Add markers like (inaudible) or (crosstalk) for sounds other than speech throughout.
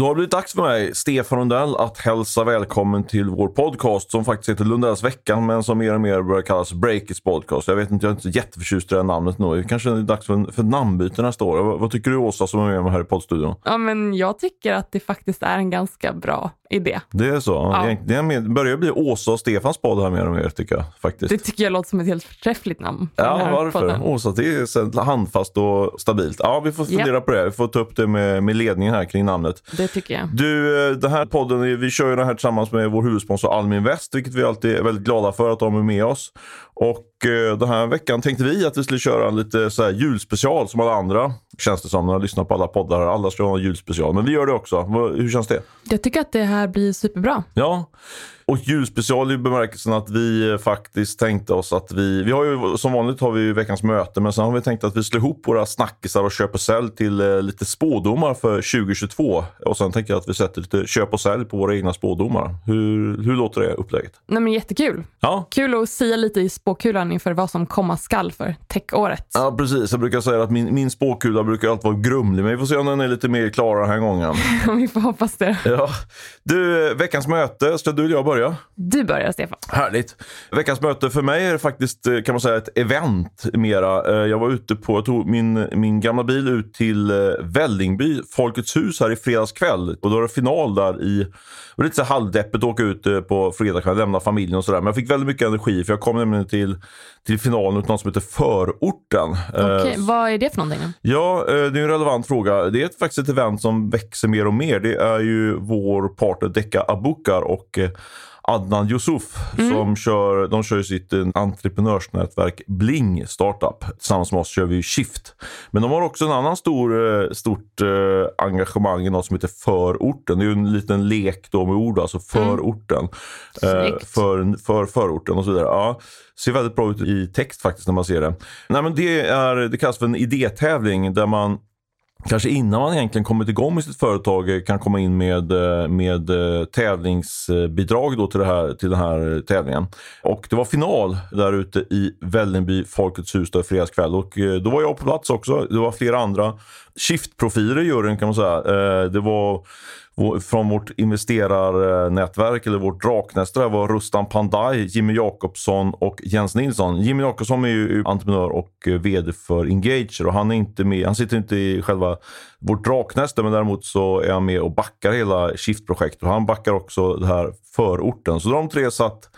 Då har det blivit dags för mig, Stefan Lundell, att hälsa välkommen till vår podcast som faktiskt heter Lundells veckan men som mer och mer börjar kallas Breakits podcast. Jag vet inte, jag är inte jätteförtjust i det här namnet nu. Kanske är det dags för, för namnbyte nästa år. Vad, vad, tycker du Åsa som är med mig här i poddstudion? Ja, men jag tycker att det faktiskt är en ganska bra idé. Det är så? Ja. Det börjar bli Åsa och Stefans podd här mer och mer tycker jag faktiskt. Det tycker jag låter som ett helt förträffligt namn. Ja, varför? podden. Åsa, det är handfast och stabilt. Ja, vi får fundera på det. Vi får ta upp det med, med ledningen här kring namnet. Det tycker jag. Du, eh, den här podden, vi kör ju den här tillsammans med vår huvudsponsor Almin Väst, vilket vi alltid är väldigt glada för att de är med oss. Och den här veckan tänkte vi att vi skulle köra en lite så julspecial som alla andra, känns det som, när jag lyssnar på alla poddar. Alla ska ha en julspecial, men vi gör det också. Hur känns det? Jag tycker att det här blir superbra. Ja, och julspecial i bemärkelsen att vi eh, faktiskt tänkte oss att vi, vi har ju som vanligt har vi ju veckans möte, men sen har vi tänkt att vi slår ihop våra snackisar och köp och sälj till eh, lite spådomar för 2022. Och sen tänker jag att vi sätter lite köp och sälj på våra egna spådomar. Hur, hur låter det upplägget? Nej, men jättekul. Ja, Kul att sia lite i spåkulan inför vad som komma skall för techåret. Ja, precis. Jag brukar säga att min, min spåkula brukar alltid vara grumlig, men vi får se om den är lite mer klar den här gången. (laughs) Vi får hoppas det. Ja. Du, veckans möte. Ska du eller jag börja? Du börjar, Stefan. Härligt. Veckans möte för mig är faktiskt eh, kan man säga ett event mera. Eh, Jag var ute på, jag tog min, min gamla bil ut till eh, Vällingby, Folkets hus här i fredags kväll. Och då var det final där i, det var lite så halvdeppigt att åka ut på fredag kväll, lämna familjen och sådär. Men jag fick väldigt mycket energi för jag kom nämligen till, till finalen ut något som heter Förorten. Eh, Okej, vad är det för någonting? Ja, eh, det är en relevant fråga. Det är faktiskt ett event som växer mer och mer. Det är ju vår partner Deka Abukar och eh, Adnan Yusuf som kör, de kör sitt eh, entreprenörsnätverk Bling Startup. Tillsammans med oss kör vi Shift. Men de har också en annan stor, eh, stort eh, engagemang i något som heter Förorten. Det är ju en liten lek då med ord, alltså Förorten. Eh, Snyggt. för, för förorten och så vidare. Ja, ser väldigt bra ut i text faktiskt när man ser det. Nej, men det, är, det kallas för en idétävling där man Kanske innan man egentligen kommit igång med sitt företag eh, kan komma in med, eh, med eh, tävlingsbidrag då till, det här, till den här tävlingen. Och det var final där ute i Vällingby Folkets hus där i fredags kväll. Och då var jag på plats också. Det var flera andra shiftprofiler i juryn kan man säga. Det var från vårt investerarnätverk eller vårt draknäste var Rustan Pandai, Jimmy Jakobsson och Jens Nilsson. Jimmy Jakobsson är ju entreprenör och vd för Engager och han är inte med, han sitter inte i själva vårt draknäste men däremot så är han med och backar hela Shift-projektet och han backar också det här förorten. Så de tre satt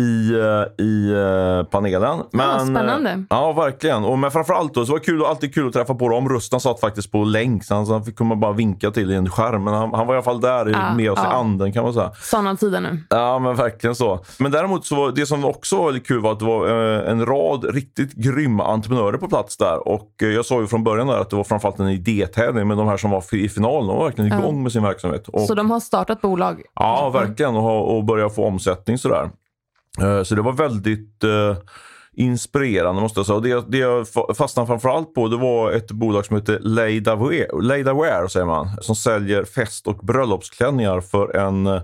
i, eh, i eh, panelen. Men, spännande. eh, Ja, verkligen. Och, men framförallt då, så var det kul, alltid kul att träffa på dem. Rustan satt faktiskt på länk, så han, så han fick komma bara vinka till i en skärm. Men han, han var i alla fall där i- Ja, med oss i ja. anden kan man säga. Sådana tider nu. Ja, men verkligen så. Men däremot så var det som också var lite kul var att det var en rad riktigt grymma entreprenörer på plats där. Och jag sa ju från början där att det var framförallt en idétävling, men de här som var i finalen, de var verkligen Ja. igång med sin verksamhet. Och, Så de har startat bolag? Ja, verkligen. Och, och börja få omsättning sådär. Eh, Så det var väldigt eh, inspirerande måste jag säga. Och det, det jag fa- fastnade framförallt på det var ett bolag som heter Leidaware säger man, som säljer fest och bröllopsklänningar för en eh,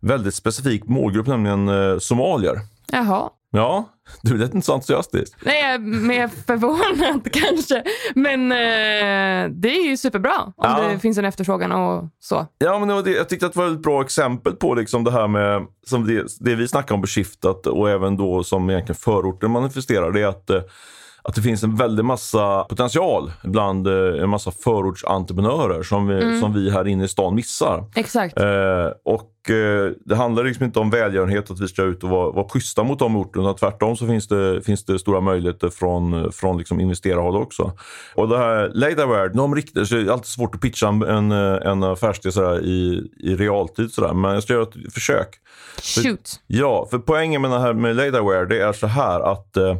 väldigt specifik målgrupp, nämligen somalier. Jaha. Ja, du lät inte så entusiastisk. Nej, jag är mer förvånad (laughs) kanske. Men eh, det är ju superbra om Ja. det finns en efterfrågan och så. Ja, men det var det, jag tyckte att det var ett bra exempel på liksom det här med som det, det vi snackar om på Shiftat och även då som egentligen förorten manifesterar. Det är att, eh, att det finns en väldig massa potential bland eh, en massa förortsentreprenörer som vi, som vi här inne i stan missar. Exakt. Eh, och eh, Det handlar liksom inte om välgörenhet att vi ska ut och vara, vara schyssta mot de orterna. utan Tvärtom så finns det, finns det stora möjligheter från, från liksom investerarhåll också. Och det här Leidaware, de riktar sig, det är alltid svårt att pitcha en, en, affärsidé i, i realtid. Sådär. Men jag ska göra ett försök. Shoot. Ja, för poängen med det här med Leidaware det är så här att eh,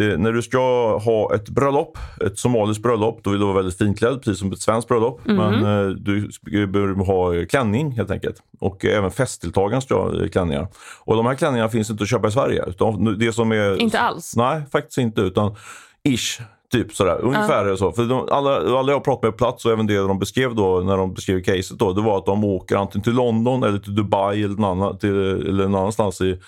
det, när du ska ha ett bröllop, ett somaliskt bröllop, då vill du vara väldigt finklädd, precis som ett svenskt bröllop. Men eh, du behöver ha klänning helt enkelt. Och även festdeltagaren ska ha eh, klänningar. Och de här klänningarna finns inte att köpa i Sverige. Utan det som är, Inte alls. Nej, faktiskt inte. Utan ish. Typ sådär, ungefär är det så. För de, alla, alla jag pratat med på plats och även det de beskrev då när de beskrev caset då, det var att de åker antingen till London eller till Dubai eller någon, annan, till, eller någon annanstans i,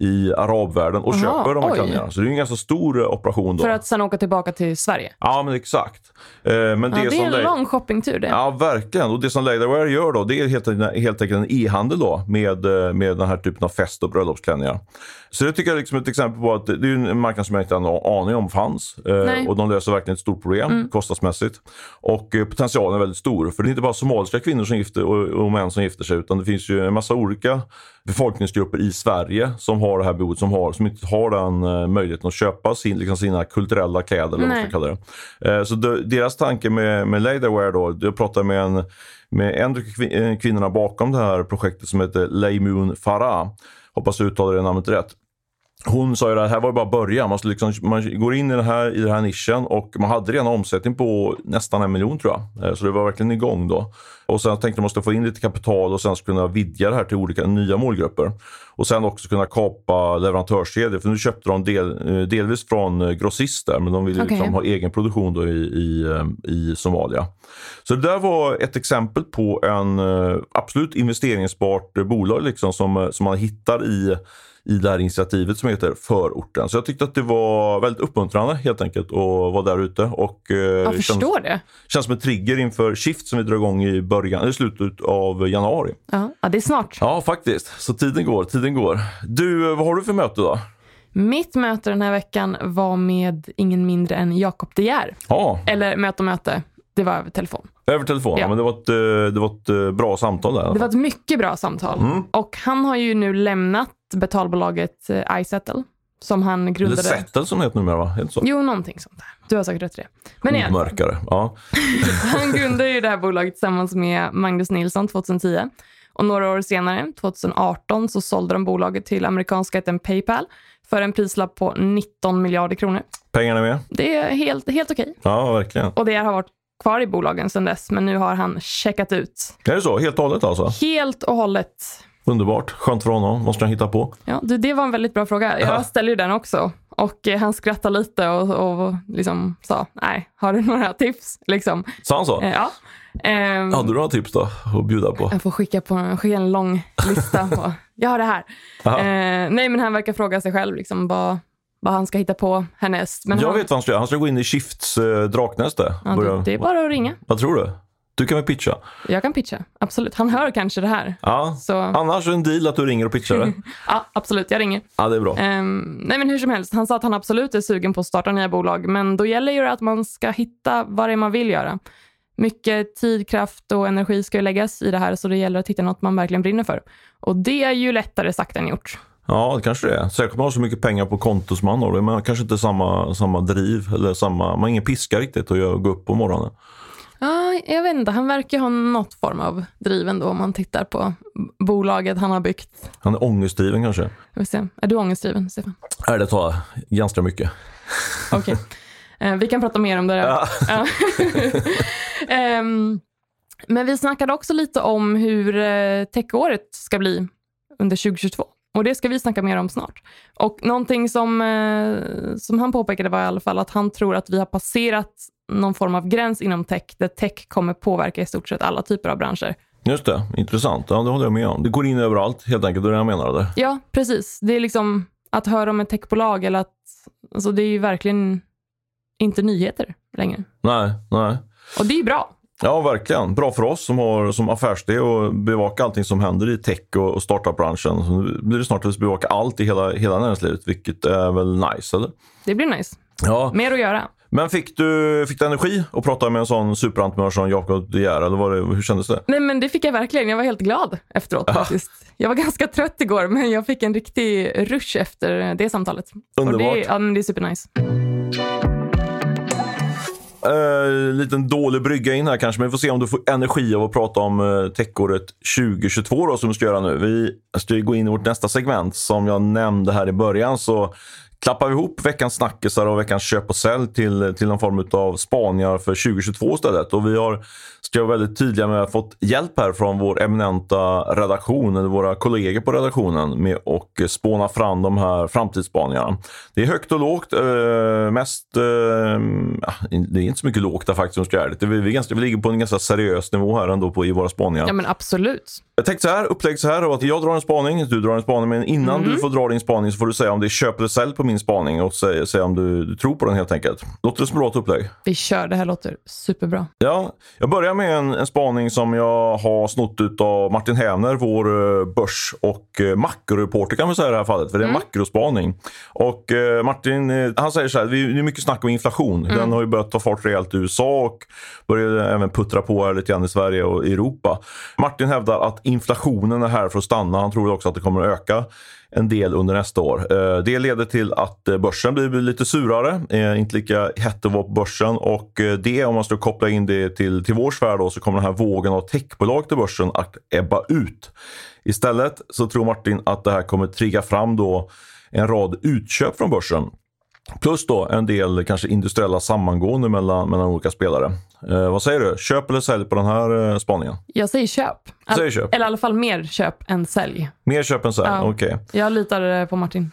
i arabvärlden och Aha, köper de här klänningarna. Så det är en ganska stor eh, operation då. För att sen åka tillbaka till Sverige. Ja, men exakt. Eh, men Ja, det, det är en lång shoppingtur det. Ja, verkligen. Och det som Ladywear gör då, det är helt, helt enkelt en e-handel då med, eh, med den här typen av fest och bröllopsklänningar. Så det tycker jag är liksom ett exempel på att det är en marknad som jag inte hade någon aning om fanns. Eh. Mm. och de löser verkligen ett stort problem kostnadsmässigt. Och eh, potentialen är väldigt stor. För det är inte bara somaliska kvinnor som gifter och, och män som gifter sig utan det finns ju en massa olika befolkningsgrupper i Sverige som har det här behovet, som, har, som inte har den eh, möjligheten att köpa sin, liksom sina kulturella kläder. Eller vad ska kalla det. Eh, Så de, deras tanke med, med Ladywear då, jag pratade med en, med en av kvin- kvinnorna bakom det här projektet som heter Laymoon Farah. Hoppas jag uttalar det namnet rätt. Hon sa ju att det här var ju bara början. Man, liksom, man går in i den, här, i den här nischen och man hade redan omsättning på nästan en miljon tror jag. Eh, Så det var verkligen igång då. Och sen tänkte man måste få in lite kapital och sen kunna vidga det här till olika nya målgrupper. Och sen också kunna kapa leverantörskedjor. För nu köpte de del, eh, delvis från eh, grossister men de ville Okej. liksom ha egen produktion då i, i, i Somalia. Så det där var ett exempel på en absolut investeringsbart bolag liksom som, som man hittar i i det här initiativet som heter Förorten. Så jag tyckte att det var väldigt uppmuntrande helt enkelt att vara där ute. Och, eh, Jag känns, förstår det. känns som en trigger inför Shift som vi drar igång i början, i slutet av januari. Ja, det är snart. Ja, faktiskt. Så tiden går, tiden går. Du, eh, vad har du för möte då? Mitt möte den här veckan var med ingen mindre än Jakob De Geer. Ja, Eller möte och möte. Det var över telefon. över telefon. Ja. Men det var ett, eh, det var ett bra samtal där. Det var ett mycket bra samtal. Mm. Och han har ju nu lämnat betalbolaget eh, iSettle som han Eller grundade. Settle som det heter numera, va? Inte så? Jo, någonting sånt där. Du har säkert rätt i det. Men igen, Mörkare. Ja. (laughs) han grundade ju det här bolaget tillsammans med Magnus Nilsson 2010. Och några år senare, 2018, så sålde de bolaget till amerikanska jätten Paypal för en prislapp på 19 miljarder kronor. Pengarna med? Det är helt, helt okej. Ja, verkligen. Och det har varit kvar i bolagen sedan dess, men nu har han checkat ut Är det så? Helt och hållet alltså? helt och hållet. Underbart. Skönt för honom. Måste han hitta på. Ja, du, det var en väldigt bra fråga. Ja. Jag ställde ju den också. Och eh, han skrattade lite och, och liksom sa, nej, har du några tips? Liksom. Sa han så? Eh, ja. Ehm, Hade du några tips då att bjuda på? Jag får skicka, på, skicka en lång lista på, (laughs) jag har det här. Aha. Eh, nej, men han verkar fråga sig själv liksom, vad, vad han ska hitta på härnäst. Men jag han, vet vad han ska göra. Han ska gå in i Shifts eh, draknäste. ja, Börja- det, det är bara att ringa. Vad tror du? Du kan väl pitcha? Jag kan pitcha, absolut. Han hör kanske det här. Ja. Så Annars är det en deal att du ringer och pitchar det. (laughs) ja, absolut, jag ringer. Ja, det är bra. Ehm, nej men hur som helst, han sa att han absolut är sugen på att starta nya bolag, men då gäller ju det att man ska hitta vad det är man vill göra. Mycket tid, kraft och energi ska ju läggas i det här, så det gäller att hitta något man verkligen brinner för. Och det är ju lättare sagt än gjort. Ja, det kanske det är. Säkert man har så mycket pengar på kontot som man har, man har kanske inte samma, samma driv eller samma, man har ingen piska riktigt att gå upp på morgonen. Ja, jag vet inte, han verkar ha något form av driv ändå om man tittar på bolaget han har byggt. Han är ångestdriven kanske. Jag vill se. Är du ångestdriven, Stefan? Nej, det tar ganska mycket. Okej. Eh, vi kan prata mer om det. Där. Ja. Ja. (laughs) Ehm, men vi snackade också lite om hur eh, techåret ska bli under 2022. Och det ska vi snacka mer om snart. Och någonting som, eh, som han påpekade var i alla fall att han tror att vi har passerat någon form av gräns inom tech, där tech kommer påverka i stort sett alla typer av branscher. Just det, intressant. Ja, det håller jag med om. Det går in överallt helt enkelt, det är det jag menade. Ja, precis. Det är liksom att höra om ett techbolag eller att, alltså det är ju verkligen inte nyheter längre. Nej, nej. Och det är ju bra. Ja, verkligen. Bra för oss som har som affärsidé och bevaka allting som händer i tech och, och startup-branschen. Så nu blir det snart att vi bevaka allt i hela, hela näringslivet, vilket är väl nice, eller? Det blir nice. Ja. Mer att göra. Men fick du, fick du energi att prata med en sån superentreprenör som Jakob De Geer, eller var det, hur kändes det? Nej men det fick jag verkligen. Jag var helt glad efteråt faktiskt. Jag var ganska trött igår men jag fick en riktig rush efter det samtalet. Underbart. Och det, ja, men det är supernice. Eh, liten dålig brygga in här kanske, men vi får se om du får energi av att prata om uh, techåret 2022 då, som vi ska göra nu. Vi ska gå in i vårt nästa segment. Som jag nämnde här i början så klappar vi ihop veckans snackisar och veckans köp och sälj till, till någon form av spaningar för 2022 istället. Och vi har, ska vara väldigt tydliga med, fått hjälp här från vår eminenta redaktion, eller våra kollegor på redaktionen, med att spåna fram de här framtidsspaningarna. Det är högt och lågt. Eh, mest, eh, det är inte så mycket lågt där faktiskt om ska det. Vi, vi, ganska, vi ligger på en ganska seriös nivå här ändå på, i våra spaningar. Ja men absolut. Jag tänkte så här, upplägg så här, att jag drar en spaning, du drar en spaning, men innan mm. du får dra din spaning så får du säga om det är köp eller sälj på min spaning och säga, säga om du, du, tror på den helt enkelt. Låter det som bra upplägg? Vi kör, det här låter superbra. Ja, jag börjar med en, en spaning som jag har snott av Martin Hävner, vår eh, börs och eh, makroreporter kan man säga i det här fallet, för det är en mm. makrospaning. Och eh, Martin, han säger så här, det är mycket snack om inflation. Mm. Den har ju börjat ta fart rejält i USA och börjar även puttra på här lite grann i Sverige och Europa. Martin hävdar att inflationen är här för att stanna. Han tror också att det kommer att öka en del under nästa år. Eh, det leder till att eh, börsen blir lite surare, eh, inte lika hett att vara på börsen och det om man ska koppla in det till, till vår sfär då, så kommer den här vågen av techbolag till börsen att ebba ut. Istället så tror Martin att det här kommer trigga fram då en rad utköp från börsen. Plus då en del kanske industriella sammangående mellan, mellan olika spelare. Eh, vad säger du? Köp eller sälj på den här eh, spaningen? Jag säger köp. All, säger köp. Eller i alla fall mer köp än sälj. Mer köp än sälj, ja. okej. Okay. Jag litar på Martin.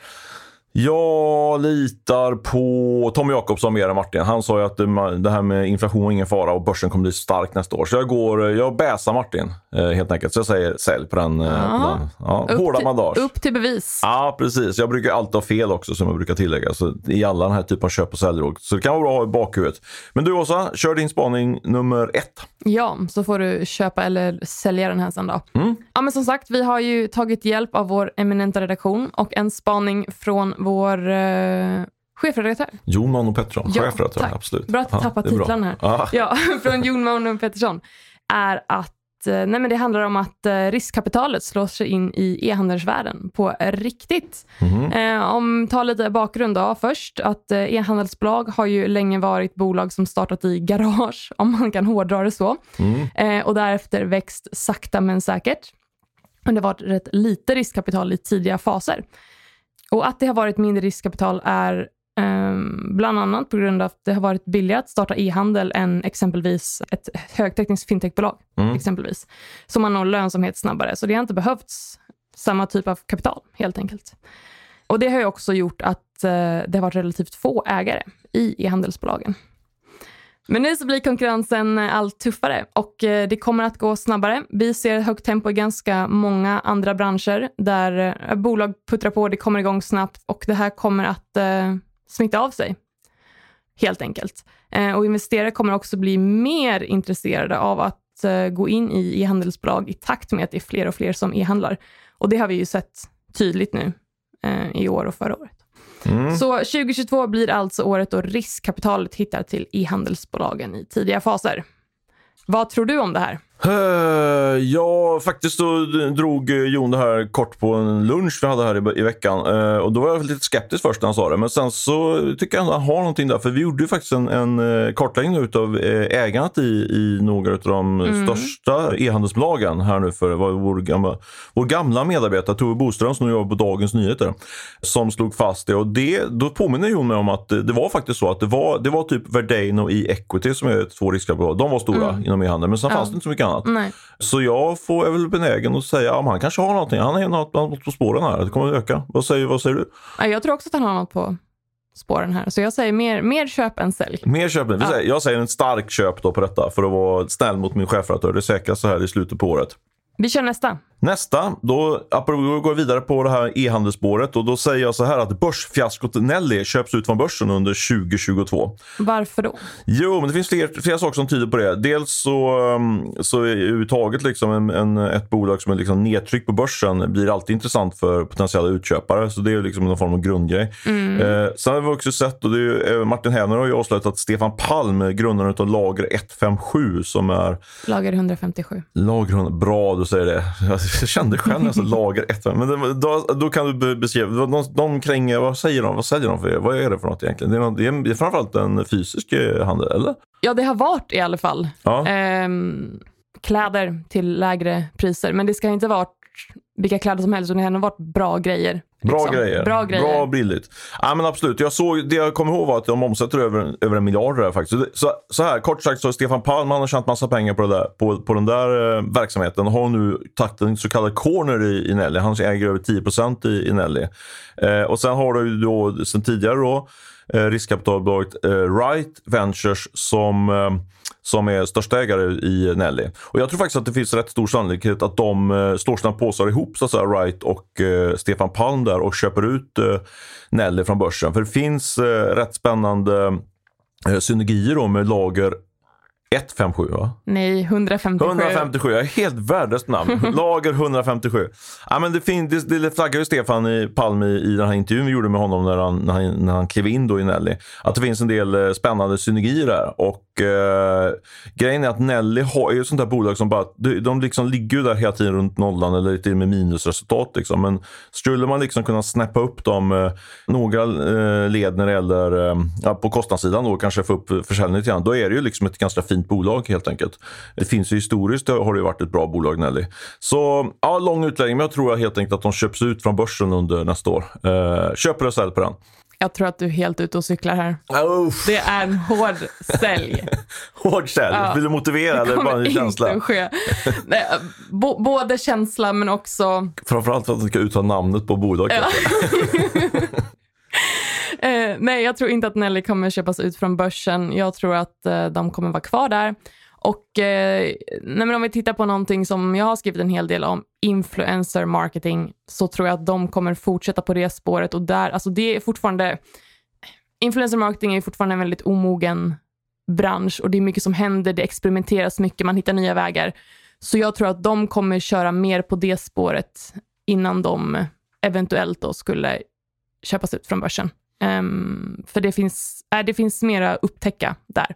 Jag litar på Tom Jakobsson mer än Martin. Han sa ju att det här med inflation är ingen fara och börsen kommer bli stark nästa år. Så jag går, jag bäsar Martin eh, helt enkelt. Så jag säger sälj på den. Eh, på den. Ja, hårda bandage. Upp till bevis. Ja, precis. Jag brukar alltid ha fel också som jag brukar tillägga. Så I alla den här typen av köp och säljråd. Så det kan vara bra i bakhuvudet. Men du Åsa, kör din spaning nummer ett. Ja, så får du köpa eller sälja den här sen då. Mm. Ja, men som sagt, vi har ju tagit hjälp av vår eminenta redaktion och en spaning från vår eh, chefredaktör. Jon Mauno Pettersson, ja, chefredaktör. Tack. Absolut. Bra att du tappat titlarna här. Ah. Ja, (laughs) från Jon Mauno Pettersson. Är att eh, nej men det handlar om att eh, riskkapitalet slår sig in i e-handelsvärlden på riktigt. Mm. Eh, om ta lite bakgrund då först, att eh, e-handelsbolag har ju länge varit bolag som startat i garage, om man kan hårdra det så, mm. eh, och därefter växt sakta men säkert. Men det har varit rätt lite riskkapital i tidiga faser. Och att det har varit mindre riskkapital är um, bland annat på grund av att det har varit billigare att starta e-handel än exempelvis ett högtekniskt fintechbolag. Mm. exempelvis. Så man når lönsamhet snabbare. Så det har inte behövts samma typ av kapital helt enkelt. Och Det har ju också gjort att uh, det har varit relativt få ägare i e-handelsbolagen. Men nu så blir konkurrensen eh, allt tuffare och eh, det kommer att gå snabbare. Vi ser högt tempo i ganska många andra branscher där eh, bolag puttrar på, det kommer igång snabbt och det här kommer att eh, smitta av sig. Helt enkelt. Eh, och investerare kommer också bli mer intresserade av att eh, gå in i e-handelsbolag i takt med att det är fler och fler som e-handlar. Och det har vi ju sett tydligt nu eh, i år och förra året. Mm. Så 2022 blir alltså året då riskkapitalet hittar till e-handelsbolagen i tidiga faser. Vad tror du om det här? Uh, ja, faktiskt så drog Jon det här kort på en lunch vi hade här i, i veckan. Uh, och Då var jag lite skeptisk först när han sa det, men sen så tycker jag att han har någonting där. För vi gjorde ju faktiskt en, en uh, kartläggning av ägandet i, i några av de mm. största e-handelsbolagen här nu för var vår, gamla, vår gamla medarbetare Tove Boström som nu jobbar på Dagens Nyheter som slog fast det. Och det, Då påminner Jon mig om att det var faktiskt så att det var, det var typ Verdane och e-equity som är två riskkapitalbolag. De var stora mm. inom e-handel, men sen fanns det inte så mycket annat. Nej. Så jag får, är väl benägen att säga att han kanske har någonting. Han är något, på spåren här. Det kommer att öka. Vad säger, vad säger du? Jag tror också att han har något på spåren här. Så jag säger mer, mer köp än sälj. Mer köp än, ja. Jag säger en stark köp då på detta för att vara snäll mot min chefredaktör. Det säkras så här i slutet på året. Vi kör nästa. Nästa, då, går vi vidare på det här e-handelsspåret och då säger jag så här att börsfiaskot Nelly köps ut från börsen under 2022. Varför då? Jo, men det finns flera, flera saker som tyder på det. Dels så, um, så är överhuvudtaget liksom en, en, ett bolag som är liksom nedtryckt på börsen blir alltid intressant för potentiella utköpare. Så det är liksom någon form av grundgrej. Mm. Eh, sen har vi också sett, och är, eh, Martin Hävner har ju avslöjat att Stefan Palm, grundaren av Lager 157 som är... Lager 157. Lager 100, bra du säger det. Jag kände själv sa lager ett. Men då, då kan du beskriva, de, de kränger, vad säger de? Vad säljer de för er? Vad är det för något egentligen? Det är, något, det är, framförallt en fysisk eh, handel, eller? Ja, det har varit i alla fall. Ja. Ehm, kläder till lägre priser, men det ska inte vara vilka kläder som helst och det har varit bra grejer. Bra liksom. grejer. Bra grejer. Bra billigt. Ja, men absolut. Jag såg, det jag kommer ihåg var att de omsätter över, över en miljard där faktiskt. Så, så här, kort sagt så Stefan Palm han har tjänat massa pengar på, det där, på, på den där eh, verksamheten. Har nu tagit en så kallad corner i, i Nelly. Han äger över 10 i, i Nelly. Eh, och sen har du då sen tidigare då eh, riskkapitalbolaget eh, Right Ventures som eh, som är största ägare i Nelly. Och jag tror faktiskt att det finns rätt stor sannolikhet att de eh, slår sina påsar ihop, så att säga, Wright och eh, Stefan Palm där och köper ut eh, Nelly från börsen. För det finns eh, rätt spännande eh, synergier då med lager 157 va? Nej, 157. 157, jag är helt värdelöst namn. (laughs) Lager 157. Ja, men det, fin, det, det flaggar ju Stefan i Palm i, i den här intervjun vi gjorde med honom när han, när han, när han klev in då i Nelly. Att det finns en del eh, spännande synergier där. Och eh, grejen är att Nelly har, är ett sånt där bolag som bara, de, liksom ligger ju där hela tiden runt nollan eller till och med minusresultat. Liksom. Men skulle man liksom kunna snappa upp dem eh, några eh, led när det gäller, eh, på kostnadssidan då kanske få upp försäljningen lite grann, då är det ju liksom ett ganska fint bolag helt enkelt. Det finns ju historiskt har det varit ett bra bolag Nelly. Så ja, lång utläggning, men jag tror helt enkelt att de köps ut från börsen under nästa år. Eh, köp eller sälj på den. Jag tror att du är helt ute och cyklar här. Uff. Det är en hård sälj. (laughs) Hård sälj. Ja. Vill du motivera eller bara en känsla? inte att ske. Nej, både känsla men också... Framförallt för att du ska uttala namnet på bolaget. Ja. (laughs) (laughs) (laughs) Eh, nej, jag tror inte att Nelly kommer köpas ut från börsen. Jag tror att eh, de kommer vara kvar där. Och eh, nej, men om vi tittar på någonting som jag har skrivit en hel del om, influencer marketing, så tror jag att de kommer fortsätta på det spåret. Och där, alltså det är fortfarande... Influencer marketing är fortfarande en väldigt omogen bransch och det är mycket som händer, det experimenteras mycket, man hittar nya vägar. Så jag tror att de kommer köra mer på det spåret innan de eventuellt då skulle köpas ut från börsen. Um, för det finns, äh, det finns mera att upptäcka där.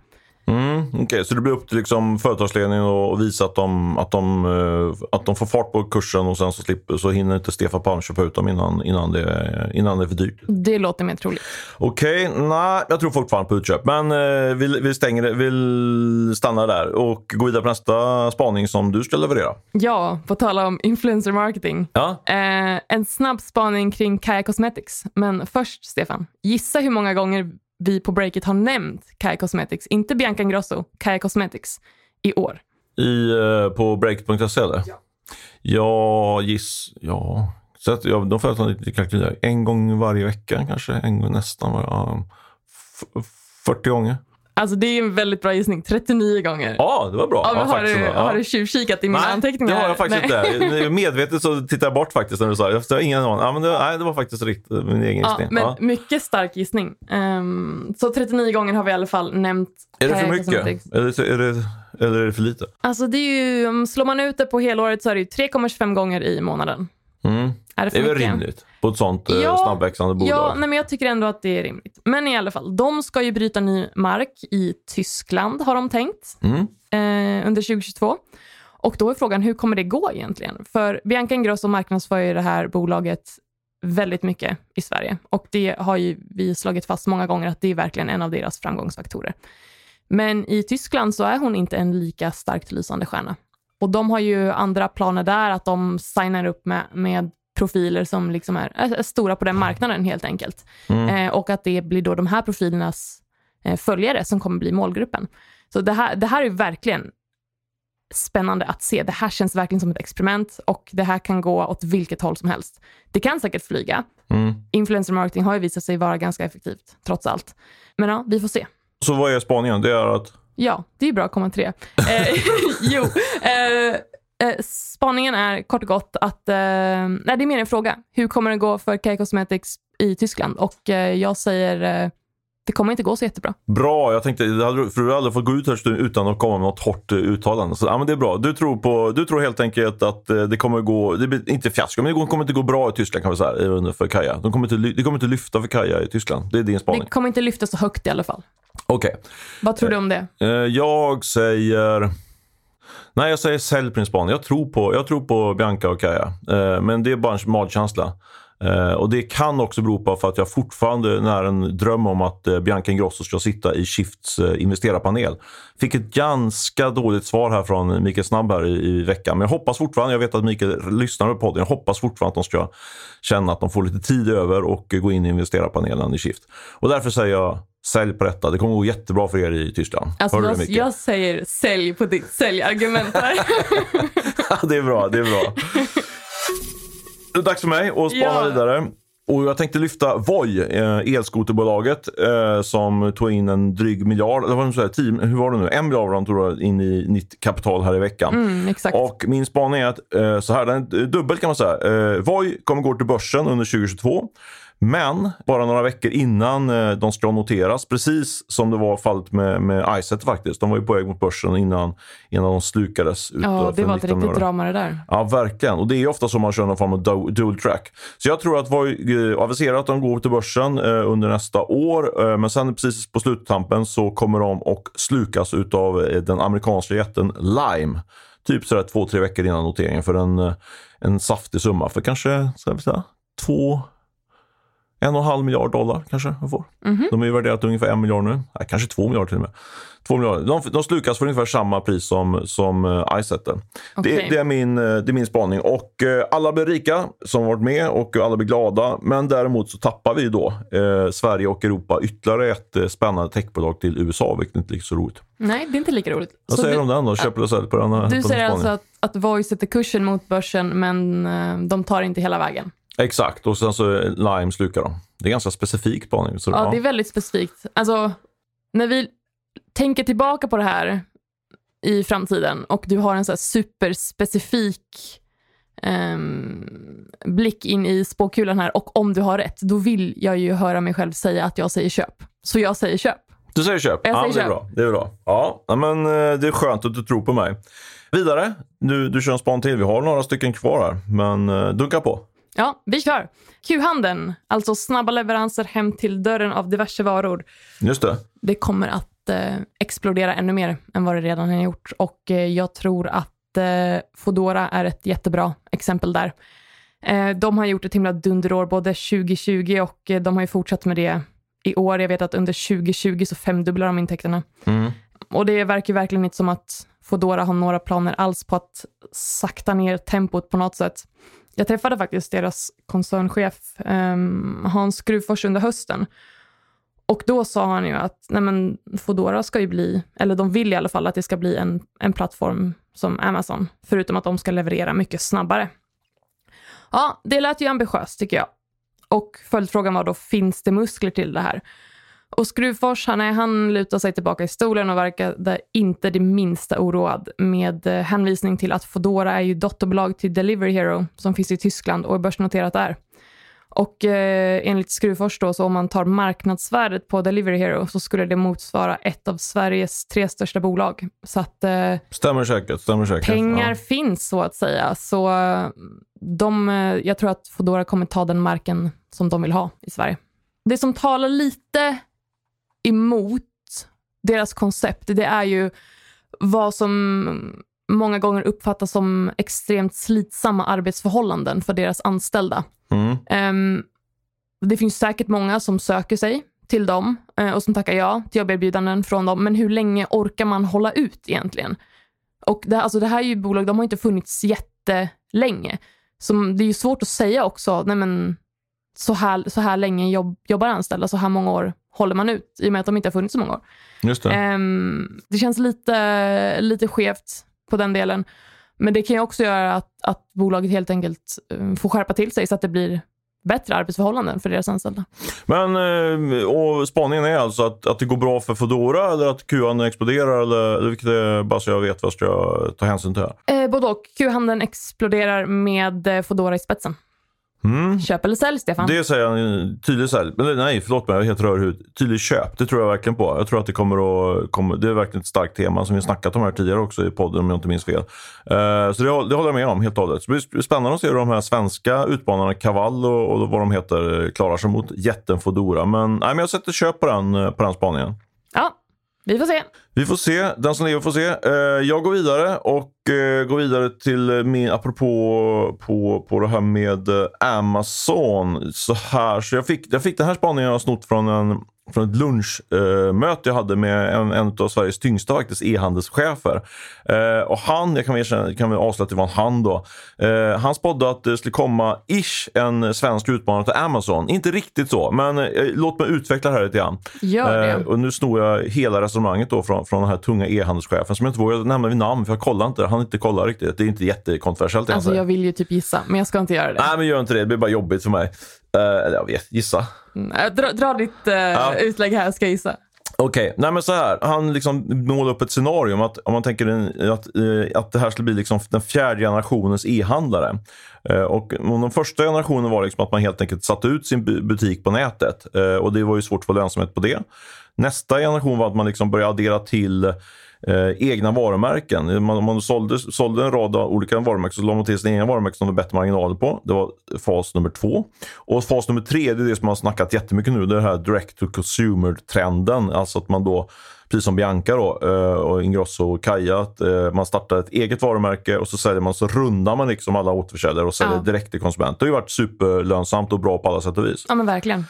Mm, Okej, så det blir upp till liksom företagsledningen att visa att de, att, de, eh, att de får fart på kursen och sen så, slipper, så hinner inte Stefan Palm köpa ut dem innan, innan, det, innan det är för dyrt. Det låter mer troligt. Okej, nej, jag tror fortfarande på utköp. Men eh, vi, vi stänger det, vi stannar där och går vidare på nästa spaning som du ska leverera. Ja, på tala om influencer marketing. Ja, Eh, en snabb spaning kring Kaja Cosmetics. Men först, Stefan, gissa hur många gånger vi på breaket har nämnt Kaja Cosmetics, inte Bianca Ingrosso, Kaja Cosmetics, i år. i, eh, på break.se eller? Ja. Ja, giss, ja. Så att, ja, de ta lite kalkyler. En gång varje vecka kanske, en gång nästan var, ja, f- 40 gånger. Alltså det är en väldigt bra gissning, 39 gånger. Ja, det var bra. Ja, men har, du. Ja. har du tjuvkikat i mina Nej, anteckningar? det har jag faktiskt Nej. inte. Medvetet så tittar jag bort faktiskt när du sa det. Jag har ingen aning. Ja, men det, nej, det var faktiskt riktigt min egen Ja, gissning. men Ja. mycket stark gissning. Ehm, så 39 gånger har vi i alla fall nämnt Är det för mycket? Cosmetics. Är det, är, det, eller är det för lite? Alltså det är ju, slår man ut det på helåret så är det ju 3,25 gånger i månaden. Mm. Är det Det är väl rimligt på ett sånt eh, Ja, snabbväxande bolag. Ja, nej, men jag tycker ändå att det är rimligt. Men i alla fall, de ska ju bryta ny mark i Tyskland har de tänkt Mm. eh, under 2022. Och då är frågan, hur kommer det gå egentligen? För Bianca Ingrosso marknadsför ju det här bolaget väldigt mycket i Sverige. Och det har ju vi slagit fast många gånger att det är verkligen en av deras framgångsfaktorer. Men i Tyskland så är hon inte en lika starkt lysande stjärna. Och de har ju andra planer där, att de signar upp med, med profiler som liksom är, är stora på den marknaden helt enkelt. Mm. Eh, och att det blir då de här profilernas eh, följare som kommer bli målgruppen. Så det här, det här är verkligen spännande att se. Det här känns verkligen som ett experiment och det här kan gå åt vilket håll som helst. Det kan säkert flyga. Mm. Influencer marketing har ju visat sig vara ganska effektivt, trots allt. Men ja, vi får se. Så vad är spaningen? Det är att Ja, det är bra att komma till det. Eh, (laughs) jo, eh, eh, spaningen är kort och gott att, eh, nej det är mer en fråga. Hur kommer det gå för K Cosmetics i Tyskland? Och eh, jag säger, eh, det kommer inte gå så jättebra. Bra, jag tänkte, hade för du hade aldrig fått gå ut här utan att komma med något hårt eh, uttalande. Så ja, men det är bra. Du tror, på, du tror helt enkelt att eh, det kommer gå, det blir inte fiasko, men det kommer inte gå bra i Tyskland kan vi säga, för Kaja. De kommer inte, det kommer inte lyfta för Kaja i Tyskland. Det är din spaning. Det kommer inte lyfta så högt i alla fall. Okej. Vad tror du om det? Eh, Jag säger... Nej, jag säger sälj på din spaning. Jag tror på, jag tror på Bianca och Kaja. Men det är bara en magkänsla. Eh, och det kan också bero på för att jag fortfarande när en dröm om att eh, Bianca Ingrosso ska sitta i Shifts eh, investerarpanel. Fick ett ganska dåligt svar här från Mikael Snabb här i, i, veckan. Men jag hoppas fortfarande, jag vet att Mikael lyssnar på podden, jag hoppas fortfarande att de ska känna att de får lite tid över och gå in i investerarpanelen i Shift. Och därför säger jag Sälj på detta. Det kommer gå jättebra för er i Tyskland. Alltså, jag, jag, säger sälj på ditt säljargument (laughs) det är bra, det är bra. (laughs) Det är dags för mig att spana ja. vidare. Och jag tänkte lyfta Voi, eh, elskoterbolaget eh, som tog in en dryg miljard, eller vad säga, tio, hur var det nu? En miljard de tog in i nytt kapital här i veckan. Mm, och min spaning är att eh, så här, den är dubbel kan man säga. Voi kommer gå till börsen under 2022. Men bara några veckor innan eh, de ska noteras, precis som det var fallet med, med Iset faktiskt. De var ju på väg mot börsen innan, innan de slukades. Ut ja, det var ett riktigt drama det där. Ja, verkligen. Och det är ofta så man kör någon form av dual track. Så jag tror att var eh, aviserat att de går till börsen eh, under nästa år. Men sen precis på sluttampen så kommer de att slukas eh, den amerikanska jätten Lime. Typ sådär två, tre veckor innan noteringen för en, en saftig summa. För kanske, ska vi säga, två en och en halv miljard dollar kanske jag får. Mm -hmm. De är ju värderat ungefär en miljard nu. Nej, kanske två miljarder till och med. Två miljarder. De, de slukas för ungefär samma pris som, som uh, Icetten. Okay. Det, det, är min, eh, det är min spaning. Och uh, alla blir rika som varit med och alla blir glada. Men däremot så tappar vi då uh, Sverige och Europa ytterligare ett uh, spännande techbolag till USA, vilket inte är lika så roligt. Nej, det är inte lika roligt. Vad så säger du om den då? Köper eller säljer på den? Du säger alltså att, att Voi sätter kursen mot börsen, men de tar inte hela vägen? Exakt, och sen så Lime slukar de. Det är ganska specifikt spaning. Så, ja, ja, det är väldigt specifikt. Alltså, när vi tänker tillbaka på det här i framtiden och du har en så superspecifik um, blick in i spåkulan här och om du har rätt, då vill jag ju höra mig själv säga att jag säger köp. Så jag säger köp. Du säger köp? Jag ja, säger det är bra. Det är bra. Ja, men eh, det är skönt att du tror på mig. Vidare, du, du kör en span till. Vi har några stycken kvar här, men uh, dunka på. Ja, vi kör. Q-handeln, alltså snabba leveranser hem till dörren av diverse varor. Just det. Det kommer att eh, explodera ännu mer än vad det redan har gjort och eh, jag tror att eh, Fodora är ett jättebra exempel där. Eh, de har gjort ett himla dunderår både 2020 och eh, de har ju fortsatt med det i år. Jag vet att under 2020 så femdubblar de intäkterna. Mm. Och det verkar verkligen inte som att Fodora har några planer alls på att sakta ner tempot på något sätt. Jag träffade faktiskt deras koncernchef eh, Hans Skruvfors under hösten. Och då sa han ju att nej men, Foodora ska ju bli, eller de vill i alla fall att det ska bli en, en plattform som Amazon, förutom att de ska leverera mycket snabbare. Ja, det lät ju ambitiöst tycker jag. Och följdfrågan var då, finns det muskler till det här? Och Skruvfors, han, är, han lutar sig tillbaka i stolen och verkade inte det minsta oroad med eh, hänvisning till att Fodora är ju dotterbolag till Delivery Hero som finns i Tyskland och är börsnoterat där. Och eh, enligt Skruvfors då, så om man tar marknadsvärdet på Delivery Hero så skulle det motsvara ett av Sveriges tre största bolag. Så att eh, stämmer säkert, stämmer säkert. pengar ja. finns så att säga. Så eh, de, eh, jag tror att Fodora kommer ta den marken som de vill ha i Sverige. Det som talar lite emot deras koncept, det är ju vad som många gånger uppfattas som extremt slitsamma arbetsförhållanden för deras anställda. Mm. Um, det finns säkert många som söker sig till dem uh, och som tackar ja till jobberbjudanden från dem, men hur länge orkar man hålla ut egentligen? Och det, alltså det här är ju bolag, de har inte funnits jättelänge. Så det är ju svårt att säga också, nej men så här, så här länge jobb, jobbar anställda, så här många år håller man ut i och med att de inte har funnits så många år. Just det. Um, det känns lite, lite skevt på den delen. Men det kan ju också göra att, att bolaget helt enkelt um, får skärpa till sig så att det blir bättre arbetsförhållanden för deras anställda. Men eh, och spaningen är alltså att, att det går bra för Fodora eller att Q-handeln exploderar? Eller, vilket är bara så jag vet vad ska jag ta hänsyn till? Här? Eh, både och. Q-handeln exploderar med eh, Fodora i spetsen. Mm. Köp eller sälj, Stefan? Det säger han. Tydlig sälj. Men nej, förlåt mig, jag är helt rörhud. Tydlig köp, det tror jag verkligen på. Jag tror att det kommer att... Kommer, det är verkligen ett starkt tema som vi snackat om här tidigare också i podden om jag inte minns fel. Uh, så det, det håller jag med om helt och hållet. Så det blir spännande att se hur de här svenska utmanarna, Kaval och, och vad de heter, klarar sig mot jätten Fodora. Men, nej, men jag sätter köp på den, på den spaningen. Ja, vi får se. Vi får se. Den som lever får se. Eh, jag går vidare och eh, går vidare till eh, min, apropå på, på det här med Amazon. Så här, så jag fick, jag fick den här spaningen jag har snott från en från ett lunchmöte jag hade med en, en av Sveriges tyngsta faktiskt e-handelschefer. Eh, och han, jag kan väl, kan väl avslöja att det var han då. Eh, han spådde att det skulle komma ish en svensk utmanare till Amazon. Inte riktigt så, men eh, låt mig utveckla det här lite grann. Gör det. Eh, och nu snor jag hela resonemanget då från, från den här tunga e-handelschefen som jag inte vågar nämna vid namn för jag kollar inte. Han inte kollar riktigt. Det är inte jättekontroversiellt. Alltså jag vill ju typ gissa, men jag ska inte göra det. Nej, men gör inte det. Det blir bara jobbigt för mig. Uh, jag vet, gissa. Mm, dra, dra ditt uh, ja. utlägg här, ska jag gissa. Okej, okay. nej men så här. Han liksom målar upp ett scenario om att om man tänker att, att det här skulle bli liksom den fjärde generationens e-handlare. Och den första generationen var liksom att man helt enkelt satte ut sin butik på nätet och det var ju svårt att få lönsamhet på det. Nästa generation var att man liksom började addera till eh, egna varumärken. Man, man sålde, sålde en rad olika varumärken så la man till sina egna varumärken som de bättre marginaler på. Det var fas nummer två. Och fas nummer tre, det är det som man har snackat jättemycket nu. Det är den här direct to consumer-trenden. Alltså att man då precis som Bianca då, eh, och Ingrosso och Kaja, eh, man startar ett eget varumärke och så säljer man så rundar man liksom alla återförsäljare och säljer ja. direkt till konsument. Det har ju varit superlönsamt och bra på alla sätt och vis. Ja men verkligen.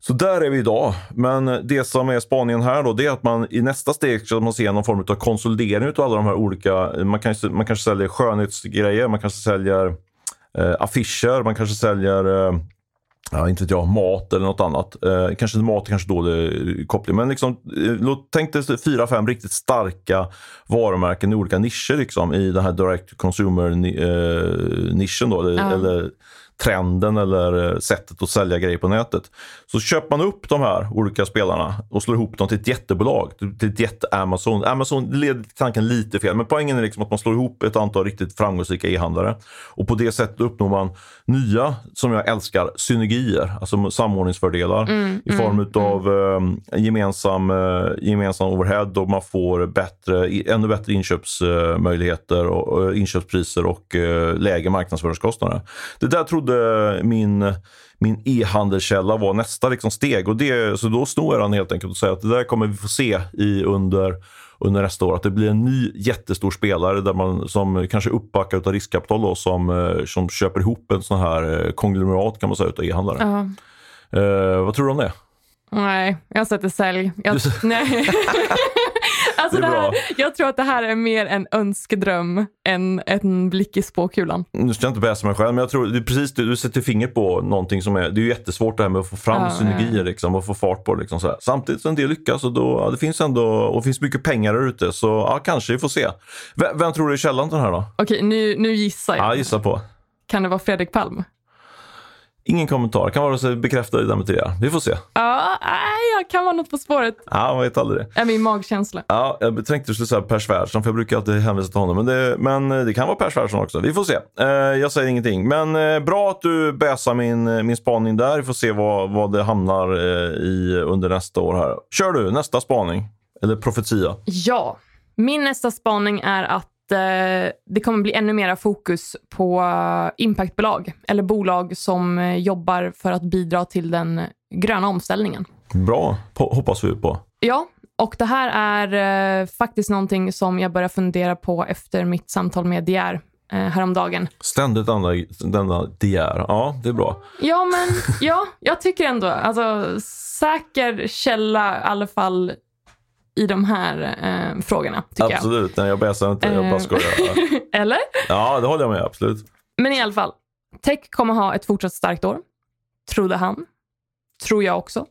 Så där är vi idag. Men det som är spaningen här då, det är att man i nästa steg ska man se någon form av konsolidering av alla de här olika. Man kanske, man kanske säljer skönhetsgrejer, man kanske säljer eh, affischer, man kanske säljer eh, Ja, inte vet jag, mat eller något annat. Eh, kanske mat kanske dålig koppling, men liksom, eh, tänk dig fyra, fem riktigt starka varumärken i olika nischer liksom, i den här direct consumer-nischen. Eh, då, ja. eller trenden eller eh, sättet att sälja grejer på nätet. Så köper man upp de här olika spelarna och slår ihop dem till ett jättebolag, till ett jätte-Amazon. Amazon leder tanken lite fel, men poängen är liksom att man slår ihop ett antal riktigt framgångsrika e-handlare. Och på det sättet uppnår man nya, som jag älskar, synergier, alltså samordningsfördelar mm, i form mm, av mm. Eh, gemensam, eh, gemensam overhead och man får bättre, ännu bättre inköpsmöjligheter och inköpspriser och lägre marknadsföringskostnader. Det där trodde trodde min min e-handelskälla var nästa liksom steg. Och det, så då snor jag den helt enkelt och säger att det där kommer vi få se i under, under nästa år. Att det blir en ny jättestor spelare där man, som kanske uppbackar av riskkapital då, som, eh, som köper ihop en sån här eh, konglomerat kan man säga utav e-handlare. Uh -huh. uh, vad tror du om det? Nej, jag sätter sälj. Jag, nej. (laughs) (laughs) Alltså det, det här, jag tror att det här är mer en önskedröm än en blick i spåkulan. Nu ska jag inte bäsa mig själv, men jag tror det precis du, du sätter fingret på någonting som är, det är jättesvårt det här med att få fram ja, synergier liksom, och få fart på det. Liksom, så här. Samtidigt som en del lyckas och då, ja, det finns ändå, och finns mycket pengar där ute så ja, kanske vi får se. V vem tror du är källan till den här då? Okej, nu, nu gissar jag. Ja, gissa på. Kan det vara Fredrik Palm? Ingen kommentar. Kan vara sig bekräfta eller dementera. Vi får se. Ja, kan vara något på spåret. Ja, man vet aldrig. Det är min magkänsla. Ja, jag tänkte du skulle säga Per Svärdson, för jag brukar alltid hänvisa till honom. Men det, men det kan vara Per Svärdson också. Vi får se. Eh, jag säger ingenting. Men eh, bra att du bäsar min, min spaning där. Vi får se vad, vad det hamnar eh, i under nästa år här. Kör du, nästa spaning. Eller profetia. Ja. Min nästa spaning är att Eh, det kommer bli ännu mera fokus på impactbolag eller bolag som eh, jobbar för att bidra till den gröna omställningen. Bra, hoppas vi på. Ja, och det här är eh, faktiskt någonting som jag börjar fundera på efter mitt samtal med DR häromdagen. Ständigt denna, denna DR. Ja, det är bra. Ja, men ja, jag tycker ändå, alltså säker källa i alla fall i de här eh, frågorna. Tycker absolut, jag. nej jag bäsar inte, jag bara eh, skojar. (laughs) Eller? Ja, det håller jag med, absolut. Men i alla fall, tech kommer ha ett fortsatt starkt år, trodde han. Tror jag också.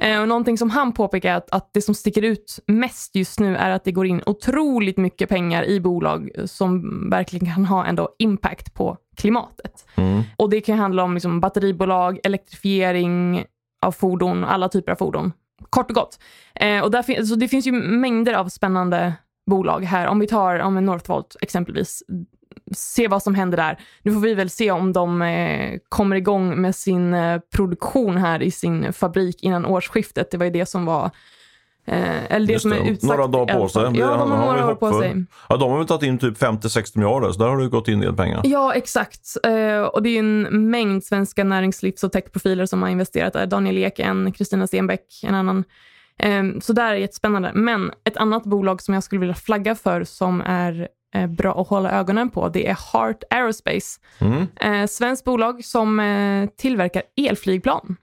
Eh, och någonting som han påpekar är att, att det som sticker ut mest just nu är att det går in otroligt mycket pengar i bolag som verkligen kan ha ändå impact på klimatet. Mm. Och det kan handla om liksom batteribolag, elektrifiering av fordon, alla typer av fordon. Kort och gott. Eh, och där så det finns ju mängder av spännande bolag här. Om vi tar om Northvolt exempelvis, se vad som händer där. Nu får vi väl se om de eh, kommer igång med sin eh, produktion här i sin fabrik innan årsskiftet. Det var ju det som var Eh, eller det Just som är utsagt. Några dagar på sig. Ja, de har några år på sig. Ja, de har väl tagit in typ 50-60 miljarder, så där har det gått in en del pengar. Ja, exakt. Eh, och det är en mängd svenska näringslivs och techprofiler som har investerat där. Daniel Ek en, Kristina Stenbeck en annan. Ehm, så där är jättespännande. Men ett annat bolag som jag skulle vilja flagga för som är eh, bra att hålla ögonen på, det är Heart Aerospace. Mm. Eh, svenskt bolag som eh, tillverkar elflygplan.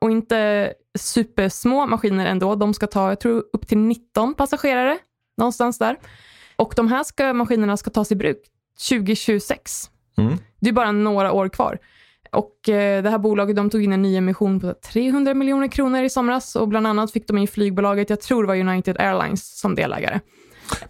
Och inte supersmå maskiner ändå. De ska ta, jag tror, upp till 19 passagerare, någonstans där. Och de här ska, maskinerna ska tas i bruk 2026. Mm. Det är bara några år kvar. Och eh, det här bolaget de tog in en ny emission på 300 miljoner kronor i somras och bland annat fick de in flygbolaget, jag tror det var United Airlines som delägare.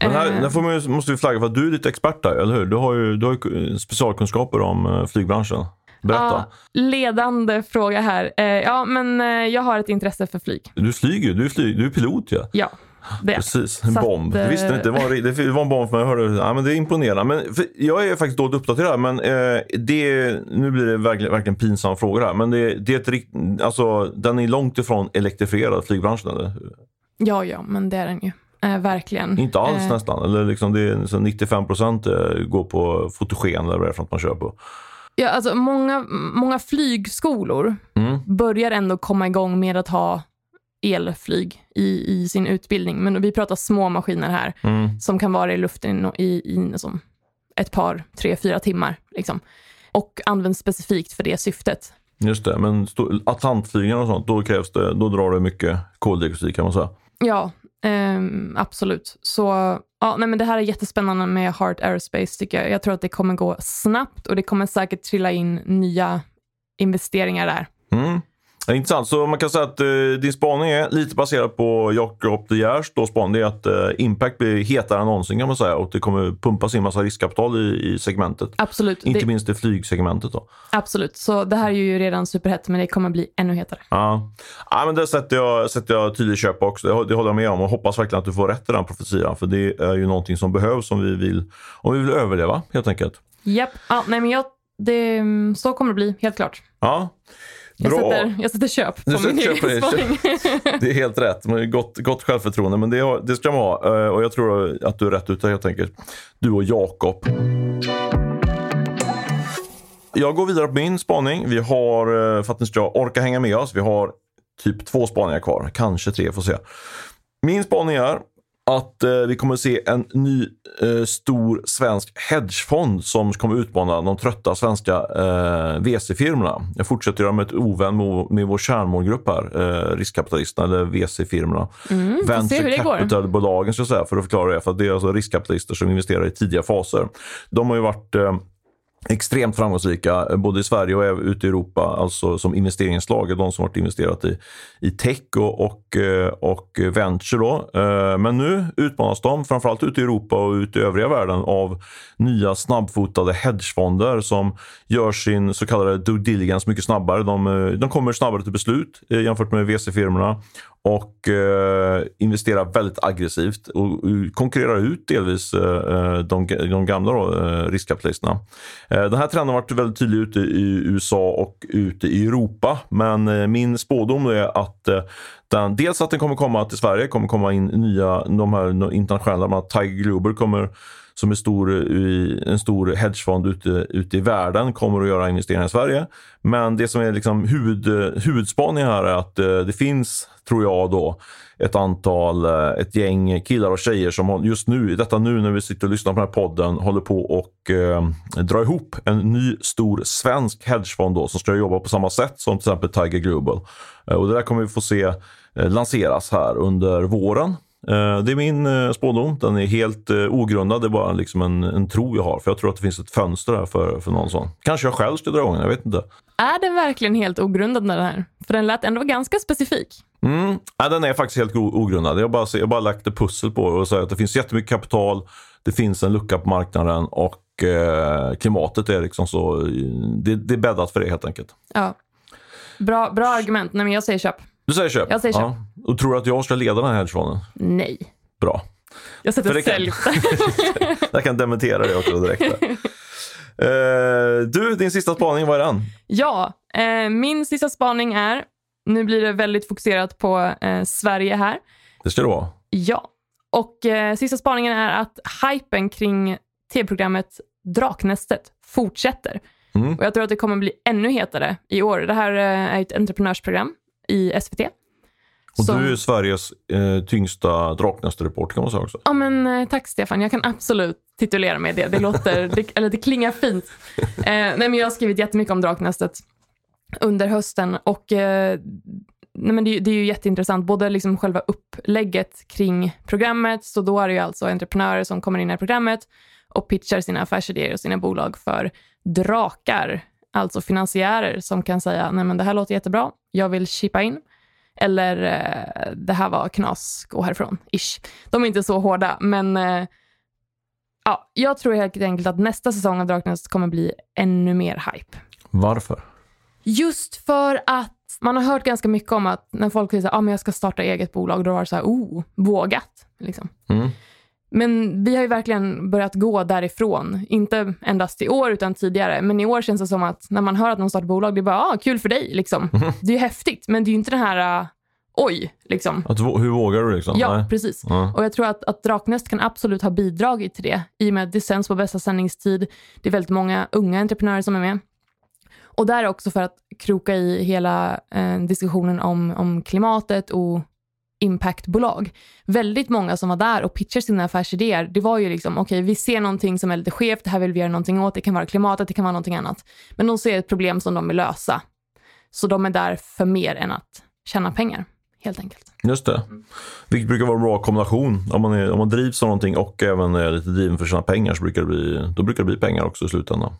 Men här, Eh, får man måste vi flagga för att du är lite expert där, eller hur? Du har ju, du har ju specialkunskaper om eh, flygbranschen. Berätta. ja, ledande fråga här. Eh, ja, men eh, jag har ett intresse för flyg. Du flyger ju, du flyg, du är pilot ju. Ja. Ja, det. Precis, en Så att, bomb. Jag visste inte, det var, en- det var en bomb för mig. Jag hörde, ja, men det är imponerande. Men, för jag är faktiskt dåligt uppdaterad, men eh, det, nu blir det verkligen, verkligen pinsamma frågor här. Men det, det är ett, alltså, den är långt ifrån elektrifierad, flygbranschen. Eller? Ja, ja, men det är den ju. Eh, verkligen. Inte alls Eh, nästan. Eller liksom det är så 95 procent eh, går på fotogen eller vad det är för något man kör på. Ja, alltså många, många flygskolor Mm. börjar ändå komma igång med att ha elflyg i, i sin utbildning. Men vi pratar små maskiner här Mm. som kan vara i luften i, i, i som ett par, tre, fyra timmar. Liksom. Och används specifikt för det syftet. Just det, men Atlantflygningar och sånt, då krävs det, då drar det mycket koldioxid kan man säga. Ja, Um, absolut. Så ja, nej, men det här är jättespännande med Heart Aerospace tycker jag. Jag tror att det kommer gå snabbt och det kommer säkert trilla in nya investeringar där. Mm. Intressant. Så man kan säga att eh, din spaning är lite baserad på Jakob De Geers då spaning. Det är att eh, Impact blir hetare än någonsin kan man säga och det kommer pumpas in massa riskkapital i, i segmentet. Absolut. Inte det, minst i flygsegmentet då. absolut. Så det här är ju redan superhett, men det kommer bli ännu hetare. Ja. ja, men det sätter jag, sätter jag tydligt köp också. Det, det håller jag med om och hoppas verkligen att du får rätt i den profetian. För det är ju någonting som behövs om vi vill, om vi vill överleva helt enkelt. Japp. Ja, nej, men jag, det, så kommer det bli, helt klart. Ja, Jag bra. sätter, jag sätter köp på Du min egen det. spaning. (laughs) Det är helt rätt. Man har Gott, gott självförtroende, men det, det ska man ha. Eh, Och jag tror att du är rätt ute helt enkelt. Du och Jakob. Jag går vidare på min spaning. Vi har, eh, för att ni ska orka hänga med oss, vi har typ två spaningar kvar. Kanske tre, får se. Min spaning är att eh, vi kommer att se en ny eh, stor svensk hedgefond som kommer utmana de trötta svenska eh, VC-firmorna. Jag fortsätter göra med ett ovän med, med vår kärnmålgrupp här, eh, riskkapitalisterna eller VC-firmorna. Mm, Venture capital-bolagen ska jag säga, för att förklara det. För att det är alltså riskkapitalister som investerar i tidiga faser. De har ju varit eh, extremt framgångsrika eh, både i Sverige och ute i Europa, alltså som investeringslag. De som har investerat i, i tech och, och, eh, och venture. Då. Eh, men nu utmanas de, framförallt ute i Europa och ute i övriga världen, av nya snabbfotade hedgefonder som gör sin så kallade due diligence mycket snabbare. De, de kommer snabbare till beslut jämfört med VC-firmorna och eh, investerar väldigt aggressivt och, och konkurrerar ut delvis eh, eh de, de gamla då, eh, riskkapitalisterna. Eh, den här trenden har varit väldigt tydlig ute i USA och ute i Europa. Men eh, min spådom är att eh, den, dels att den kommer komma till Sverige, kommer komma in nya, de här internationella, bland annat Tiger Global kommer som är stor, i, en stor hedgefond ute, ute i världen kommer att göra investeringar i Sverige. Men det som är liksom huvud, huvudspaningen här är att eh, det finns, tror jag då, ett antal, eh, ett gäng killar och tjejer som just nu, detta nu när vi sitter och lyssnar på den här podden, håller på och eh, dra ihop en ny stor svensk hedgefond då, som ska jobba på samma sätt som till exempel Tiger Global. Eh, och det där kommer vi få se eh, lanseras här under våren. Eh, Det är min eh, spådom. Den är helt eh, ogrundad. Det är bara liksom en, en tro jag har. För jag tror att det finns ett fönster här för, för någon sån. Kanske jag själv ska dra igång jag vet inte. Är den verkligen helt ogrundad den här? För den lät ändå ganska specifik. Mm. Ja, den är faktiskt helt ogrundad. Jag har bara, jag bara lagt ett pussel på och säger att det finns jättemycket kapital. Det finns en lucka på marknaden och eh, klimatet är liksom så. Det, det är bäddat för det helt enkelt. Ja. Bra, bra argument. Nej, men jag säger köp. Du säger köp? Jag säger köp. Ja. Och tror du att jag ska leda den här hedgefonden? Nej. Bra. Jag sätter sälj. (laughs) Jag kan dementera det också direkt. Eh, du, din sista spaning, vad är den? Ja, eh, min sista spaning är, nu blir det väldigt fokuserat på eh, Sverige här. Det ska det vara. Ja, och sista spaningen är att hypen kring tv-programmet Draknästet fortsätter. Mm. Och jag tror att det kommer bli ännu hetare i år. Det här är ett entreprenörsprogram i SVT. Och som- du är Sveriges eh, tyngsta Draknästet-reporter kan man säga också. Ja, men eh, tack Stefan. Jag kan absolut titulera mig det. Det låter, (laughs) det, eller det klingar fint. Eh, nej, men jag har skrivit jättemycket om Draknästet under hösten och eh, nej, men det, det är ju jätteintressant. Både liksom själva upplägget kring programmet, så då är det ju alltså entreprenörer som kommer in i programmet och pitchar sina affärsidéer och sina bolag för drakar, alltså finansiärer som kan säga nej men det här låter jättebra, jag vill chippa in. Eller eh, det här var knas, gå härifrån. Ish. De är inte så hårda, men eh, ja, jag tror helt enkelt att nästa säsong av Draknästet kommer bli ännu mer hype. Varför? Just för att man har hört ganska mycket om att när folk säger att ah, men jag ska starta eget bolag, då var det så här, oh, vågat. Liksom. Mm. Men vi har ju verkligen börjat gå därifrån. Inte endast i år, utan tidigare. Men i år känns det som att när man hör att någon startar bolag, det är bara ah, kul för dig. Liksom. (laughs) Det är ju häftigt, men det är ju inte den här uh, oj. Liksom. Att, hur vågar du liksom? Ja, Nej. precis. Ja. Och jag tror att, att Draknäst kan absolut ha bidragit till det, i och med att det sänds på bästa sändningstid. Det är väldigt många unga entreprenörer som är med. Och där också för att kroka i hela eh, diskussionen om, om klimatet och impactbolag. Väldigt många som var där och pitchade sina affärsidéer, det var ju liksom, okej, vi ser någonting som är lite skevt, det här vill vi göra någonting åt, det kan vara klimatet, det kan vara någonting annat. Men de ser ett problem som de vill lösa. Så de är där för mer än att tjäna pengar, helt enkelt. Just det. Vilket brukar vara en bra kombination. Om man, är, om man drivs av någonting och även är lite driven för sina pengar så brukar det bli, då brukar det bli pengar också i slutändan.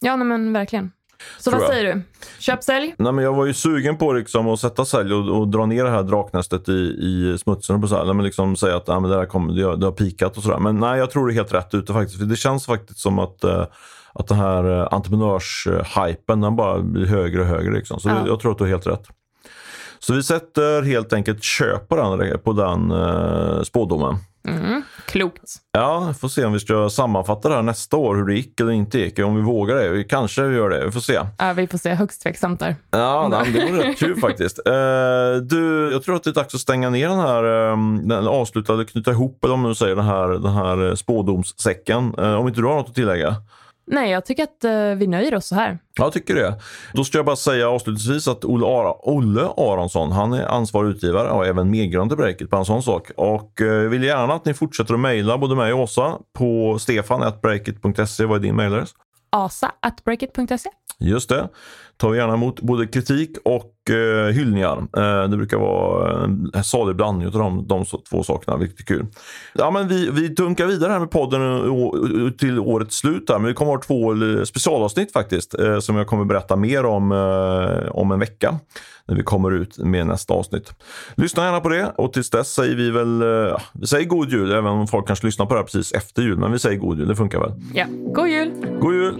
Ja, nej, men verkligen. Så vad säger du? Köp, sälj? Nej, men jag var ju sugen på liksom att sätta sälj och, och dra ner det här draknästet i, i smutsen. Och på så här, nej, men liksom säga att nej, men det, här kommer, det, har, det har pikat och sådär. Men nej, jag tror det är helt rätt ute faktiskt. För det känns faktiskt som att, eh, att den här eh, entreprenörshypen den bara blir högre och högre. Liksom. Så Ja. jag tror att du har helt rätt. Så vi sätter helt enkelt köp på den, på den eh, spådomen. Mm, klokt. Ja, får se om vi ska sammanfatta det här nästa år, hur det gick eller inte gick. Om vi vågar det. Vi kanske gör det. Vi får se. Ja, vi får se. Högst tveksamt där. Ja, nej, det vore rätt kul (laughs) faktiskt. Eh, du, jag tror att det är dags att stänga ner den här eh, den avslutade, knyta ihop, eller om nu säger den här, den här eh, spådomssäcken. Eh, om inte du har något att tillägga? Nej, jag tycker att eh, vi nöjer oss så här. Ja, jag tycker det. Då ska jag bara säga avslutningsvis att Olle, Ara, Olle Aronsson, han är ansvarig utgivare och även medgrund till breaket på en sån sak. Och eh, vill gärna att ni fortsätter att mejla både mig och Åsa på stefan.breakit.se. Vad är din mejladress? asa.breakit.se. Just det. Tar vi gärna emot både kritik och eh, hyllningar. Eh, det brukar vara en salig blandning av de, de två sakerna, vilket är kul. Ja, men vi, vi dunkar vidare här med podden till årets slut. Här, men vi kommer ha två eh, specialavsnitt faktiskt, eh, som jag kommer berätta mer om eh, om en vecka. När vi kommer ut med nästa avsnitt. Lyssna gärna på det och tills dess säger vi väl, eh, vi säger god jul, även om folk kanske lyssnar på det här precis efter jul. Men vi säger god jul, det funkar väl. Ja, god jul! God jul!